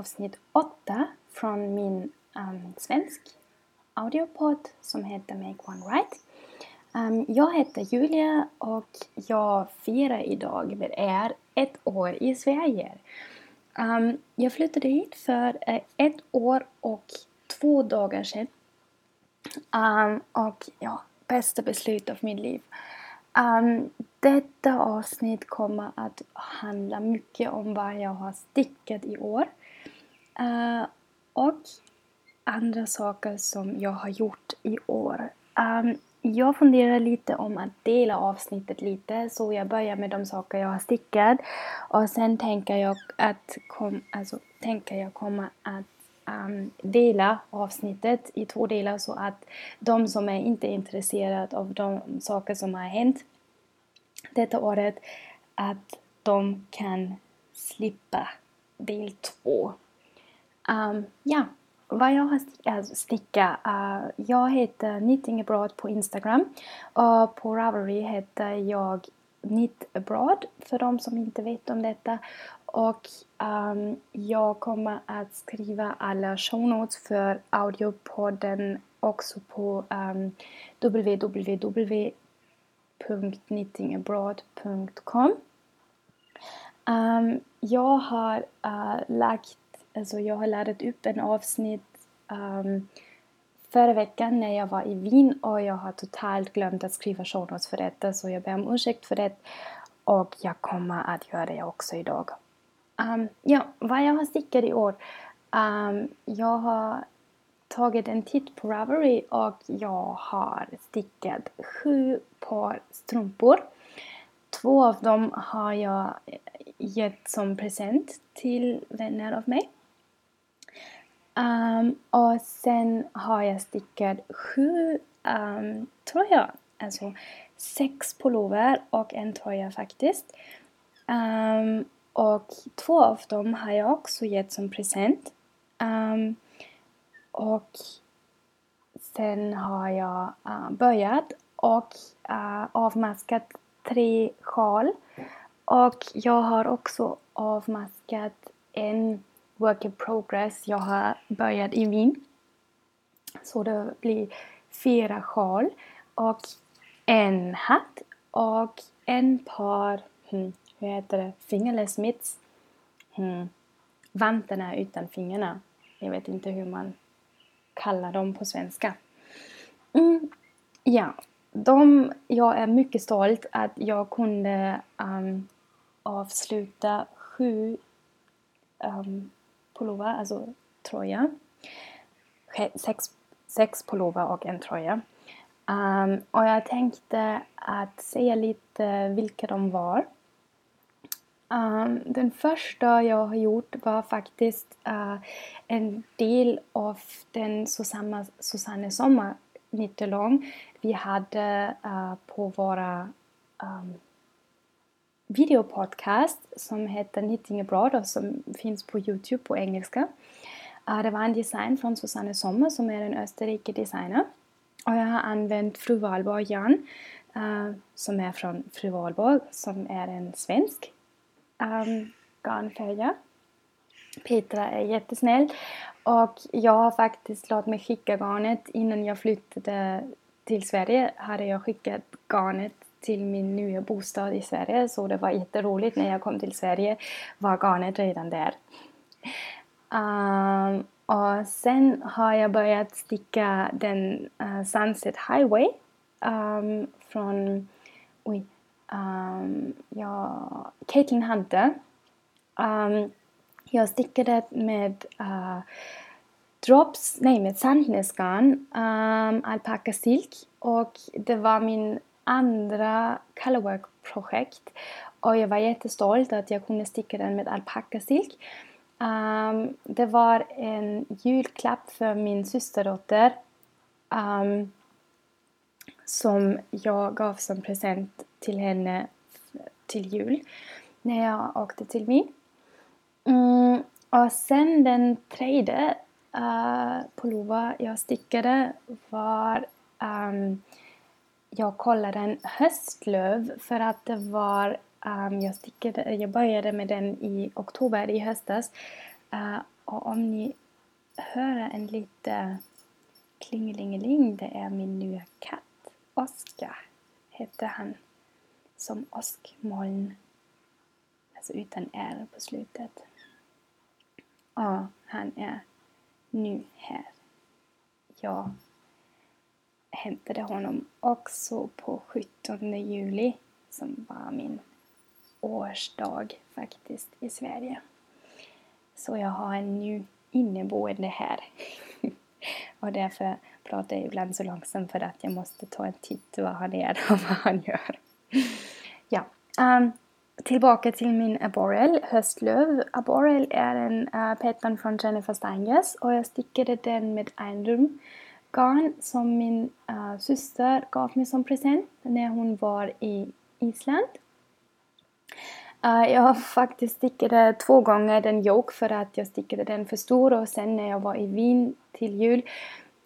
avsnitt 8 från min um, svensk audiopodd som heter Make One Right. Um, jag heter Julia och jag firar idag med er ett år i Sverige. Um, jag flyttade hit för eh, ett år och två dagar sedan. Um, och ja, bästa beslut av mitt liv. Um, detta avsnitt kommer att handla mycket om vad jag har stickat i år. Uh, och andra saker som jag har gjort i år. Um, jag funderar lite om att dela avsnittet lite så jag börjar med de saker jag har stickat och sen tänker jag att kom, alltså, tänker jag komma att um, dela avsnittet i två delar så att de som är inte intresserade av de saker som har hänt detta året att de kan slippa del två. Um, ja, vad jag har äh, stickat, sticka, uh, jag heter Knitting Abroad på Instagram och på Ravelry heter jag Knit Abroad för de som inte vet om detta. Och um, jag kommer att skriva alla show notes för audiopodden också på ehm, um, www.knittingabroad.com um, Jag har uh, lagt, alltså jag har laddat upp en avsnitt um, förra veckan när jag var i Wien och jag har totalt glömt att skriva shownotes för detta så jag ber om ursäkt för det och jag kommer att göra det också idag. Um, ja, vad jag har stickat i år. Um, jag har tagit en titt på Ravelry och jag har stickat sju par strumpor. Två av dem har jag gett som present till vänner av mig. Um, och sen har jag stickat sju um, tröjor. Alltså sex pullover och en tröja faktiskt. Um, och två av dem har jag också gett som present. Um, och sen har jag uh, börjat och uh, avmaskat tre sjal. Och jag har också avmaskat en work in progress. Jag har börjat i Wien. Så det blir fyra sjal och en hatt och en par, hmm, hur heter det, fingerless mitts. Hmm. Vantarna utan fingrarna. Jag vet inte hur man kallar dem på svenska. Mm, ja, de, jag är mycket stolt att jag kunde um, avsluta sju um, pullover, alltså tröja. Sex, sex pullover och en tröja. Um, och jag tänkte att säga lite vilka de var. Um, den första jag har gjort var faktiskt uh, en del av den Susanne, Susanne Sommar Nittelång vi hade uh, på våra um, videopodcast som heter Knitting Abroad och som finns på Youtube på engelska. Ah, det var en design från Susanne Sommer som är en österrikisk designer. Och jag har använt Fru Valborg Jan ah, som är från Fru Valborg som är en svensk um. Petra är jättesnäll och jag har faktiskt låtit mig skicka garnet innan jag flyttade till Sverige hade jag skickat garnet till min nya bostad i Sverige så det var jätteroligt när jag kom till Sverige var garnet redan där. Um, och sen har jag börjat sticka den uh, Sunset Highway um, från oj, um, ja, Caitlin Hunter. Um, jag stickade med uh, drops, nej med sandnäsgarn, um, alpaka silk och det var min andra colorwork-projekt och jag var jättestolt att jag kunde sticka den med alpackasilk. Um, ehm, det var en julklapp för min systerdotter um, som jag gav som present till henne till jul när jag åkte till Wien. Mm, och sen den tredje uh, pullover jag stickade var um, jag kollade en höstlöv för att det var Um, jag, stickade, jag började med den i oktober i höstas. Uh, och om ni hör en lite klingelingeling, det är min nya katt. Oskar heter han. Som åskmoln. Alltså utan R på slutet. Ja, han är nu här. Ja, hämtade honom också på 17 juli som var min årsdag faktiskt i Sverige. Så jag har en ny inneboende här. och därför pratar jag ibland så långsamt för att jag måste ta en titt vad han är och vad han gör. ja, um, tillbaka till min Aborel höstlöv. Aborel är en eh, uh, pattern från Jennifer Stangers och jag stickade den med Einrum garn som min uh, syster gav mig som present när hon var i Island. Uh, jag har faktiskt stickade två gånger den yoke för att jag stickade den för stor och sen när jag var i Wien till jul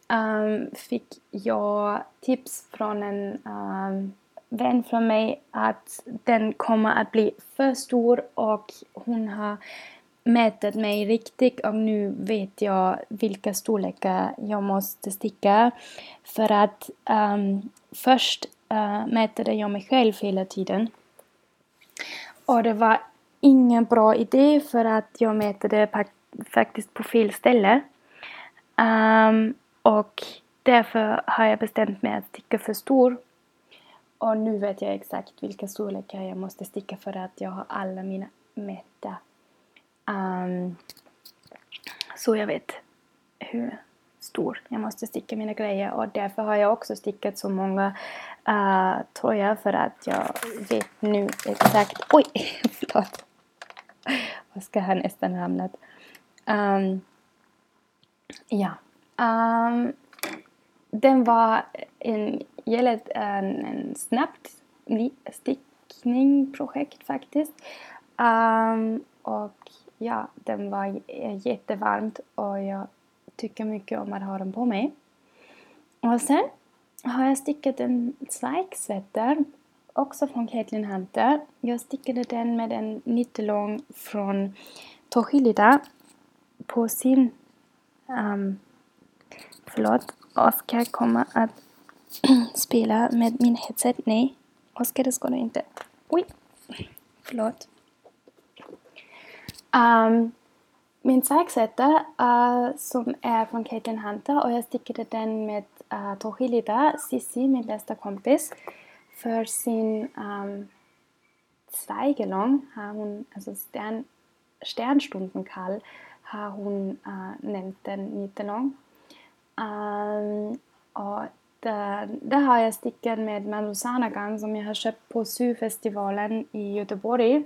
um, fick jag tips från en um, vän från mig att den kommer att bli för stor och hon har mätit mig riktigt och nu vet jag vilka storlekar jag måste sticka. För att um, först uh, mätade jag mig själv hela tiden. Och det var ingen bra idé för att jag mätade faktiskt på fel ställe. Um, och därför har jag bestämt mig att sticka för stor. Och nu vet jag exakt vilka storlekar jag måste sticka för att jag har alla mina mätta Um, så jag vet hur stor jag måste sticka mina grejer och därför har jag också stickat så många uh, tröjor för att jag vet nu exakt... Oj! Förlåt! Oskar har nästan ramlat. Um, ehm, ja. Um, den var en, en, en snabbt stickningsprojekt faktiskt. Um, och ja, den var eh, jättevarmt och jag tycker mycket om att ha den på mig. Och sen har jag stickat en Zweig-sweater, också från Caitlin Hunter. Jag stickade den med en nittelång från Tohilida på sin... Um, förlåt, Oskar kommer att spela med min headset. Nej, Oskar det ska du inte. Oj, förlåt. Um, min säksätta uh, som är från Caitlin Hunter och jag stickade den med eh, uh, Torhilida, Sissi, min bästa kompis. För sin ehm, um, Zweigelong har hon, alltså stern, Sternstundenkall, har hon uh, nämnt den nittelång. Um, ehm, och där, där har jag stickat med Manusana Gang som jag har köpt på syfestivalen i Göteborg.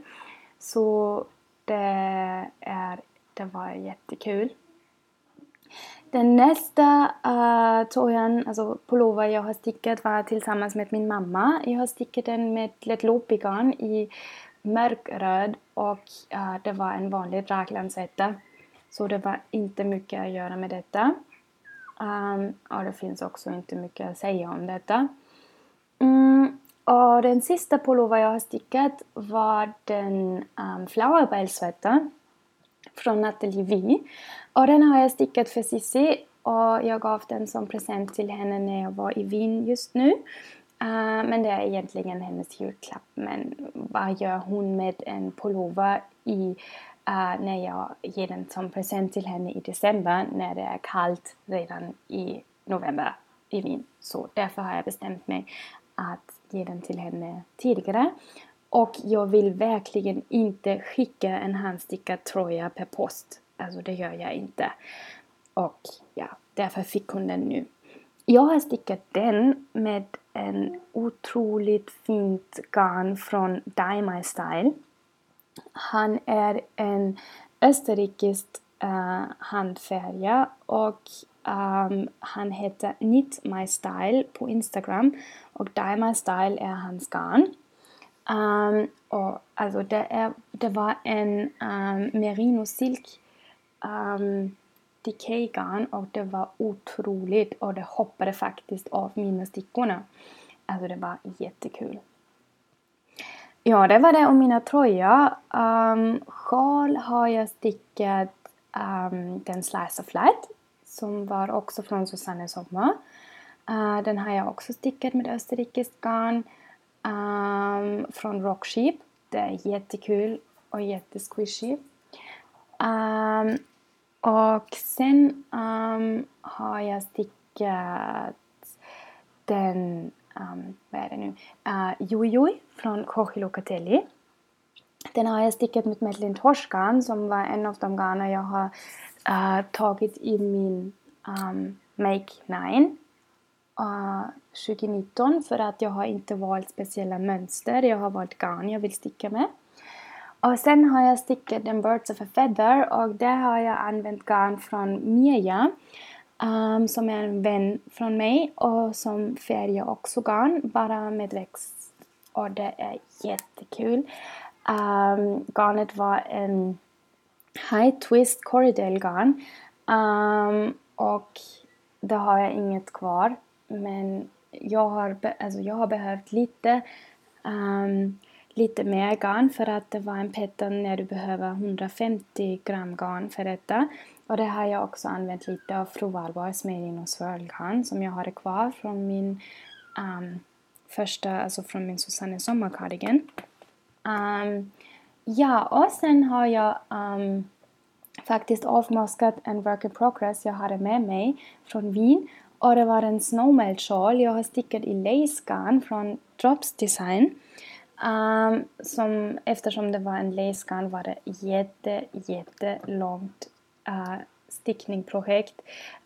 Så det, är, det var jättekul. Den nästa eh, uh, tröjan, alltså pullover jag har stickat var tillsammans med min mamma. Jag har stickat den med lätt garn i mörkröd och uh, det var en vanlig raglandsetta. Så det var inte mycket att göra med detta. Ehm, um, och det finns också inte mycket att säga om detta. Och den sista pullover jag har stickat var den um, Flowerbell från Nathalie V. Och den har jag stickat för Cissi och jag gav den som present till henne när jag var i Wien just nu. Uh, men det är egentligen hennes julklapp. Men vad gör hon med en pullover i, uh, när jag ger den som present till henne i december när det är kallt redan i november i Wien. Så därför har jag bestämt mig att ge den till henne tidigare. Och jag vill verkligen inte skicka en handstickad tröja per post. Alltså det gör jag inte. Och ja, därför fick hon den nu. Jag har stickat den med en otroligt fint garn från Dye My Style. Han är en österrikisk eh, uh, handfärgare och um, han heter Knit My Style på Instagram och Dye My Style är hans garn. Um, och alltså det, är, det var en um, merino silk um, decay garn och det var otroligt och det hoppade faktiskt av mina stickorna. Alltså det var jättekul. ja, det var det om mina tröjor. Um, sjal har jag stickat um, den Slice of Light som var också från Susanne Sommer. Uh, den har jag också stickat med österrikiskt garn um, från Rocksheep. Det är jättekul och jättesquishy. Um, och sen um, har jag stickat den, um, vad är det nu, eh, uh, Jujui från Jorge Locatelli. Den har jag stickat med Medlin Torskan som var en av de garner jag har uh, tagit i min um, Make 9 uh, 2019 för att jag har inte valt speciella mönster. Jag har valt garn jag vill sticka med. Och sen har jag stickat en Birds of a Feather och där har jag använt garn från Mia um, som är en vän från mig och som färgar också garn bara med växt. Och det är jättekul. Um, garnet var en High Twist Corridale garn um, ehm, och det har jag inget kvar men jag har, alltså jag har behövt lite um, lite mer garn för att det var en pattern när du behöver 150 gram garn för detta. Och det har jag också använt lite av Fru Valborgs Made och Swirl som jag har kvar från min um, första, alltså från min Susanne sommarcardigan. Um, ja, och sen har jag um, faktiskt avmaskat en work in progress jag hade med mig från Wien. Och det var en snowmelt shawl jag har stickat i lace från Drops Design. Um, som, eftersom det var en läsgarn var det jätte, jättelångt uh, eh, stickningsprojekt.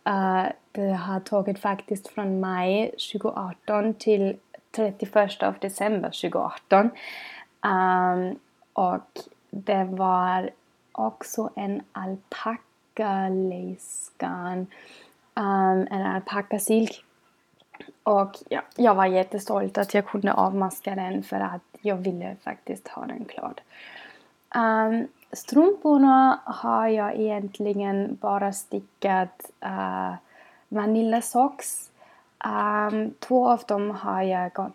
Uh, eh, det har tagit faktiskt från maj 2018 till 31 december 2018. Um, ehm, och det var också en alpacka um, en alpackasilk. och ja, jag var jättestolt att jag kunde avmaska den för att jag ville faktiskt ha den klar. Um, strumporna har jag egentligen bara stickat uh, Vanilla Socks. Um, två av dem har jag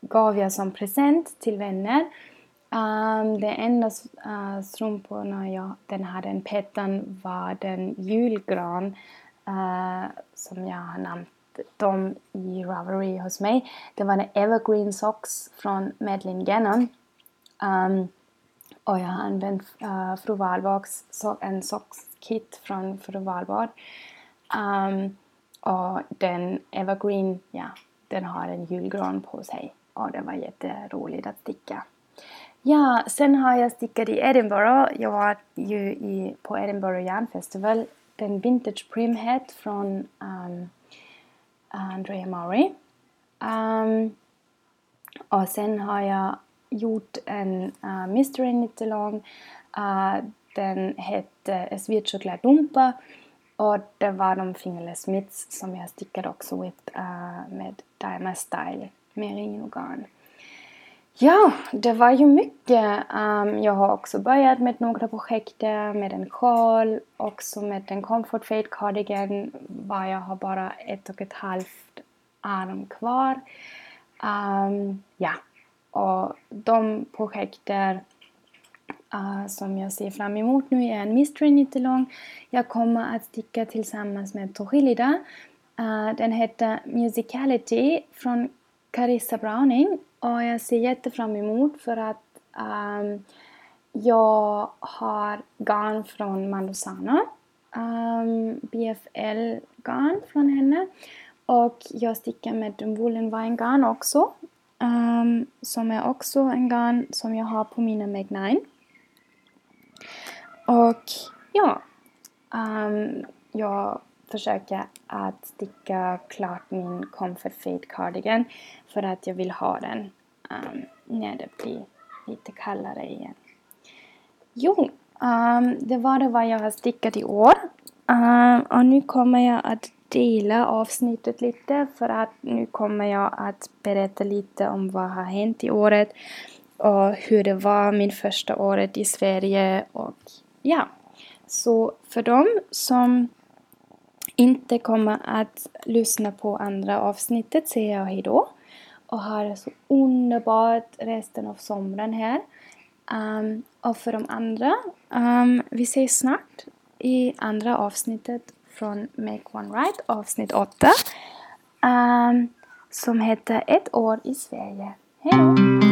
gav jag som present till vänner. Um, det enda uh, eh, strumporna jag, den hade en pettan var den julgran uh, som jag har namnt dem i Ravelry hos mig. Det var en Evergreen Socks från Madeleine Gannon. Um, och jag har använt uh, Fru Valborgs so en sockskit från Fru Valborg. Um, ehm, och den Evergreen, ja, den har en julgran på sig. Och det var jätteroligt att sticka. Ja, sen har jag stickat i Edinburgh. Jag var ju i, på Edinburgh Yarn Festival. Den Vintage Prim Hat från um, Andrea Murray. Um, och sen har jag gjort en uh, mystery knit-along. Uh, den hette Es wird dumpa och det var de Fingerless Mits som jag stickade också with, uh, med Dima Style med ringorgan. Ja, det var ju mycket. Um, jag har också börjat med några projekt med en sjal, också med en Comfort Fade Cardigan, var jag har bara ett och ett halvt arm kvar. Um, ja, och de projekten uh, eh, som jag ser fram emot nu är en Mystery Knit-along. Jag kommer att sticka tillsammans med Torgilida. Uh, eh, den heter Musicality från Carissa Browning och jag ser jättefram emot för att um, jag har garn från Mandosana. Um, ehm, BFL-garn från henne. Och jag stickar med en Woolen Vine garn också. Um, som är också en garn som jag har på mina Meg 9. Och ja, um, jag försöker att sticka klart min Comfort Fade Cardigan för att jag vill ha den um, när det blir lite kallare igen. Jo, um, det var det vad jag har stickat i år. Um, och nu kommer jag att dela avsnittet lite för att nu kommer jag att berätta lite om vad har hänt i året och hur det var min första året i Sverige och ja. Så för dem som inte kommer att lyssna på andra avsnittet säger jag hejdå. och ha det så underbart resten av sommaren här. Um, och för de andra, um, vi ses snart i andra avsnittet från Make One Right, avsnitt 8. Um, ehm, som heter Ett år i Sverige. Hejdå!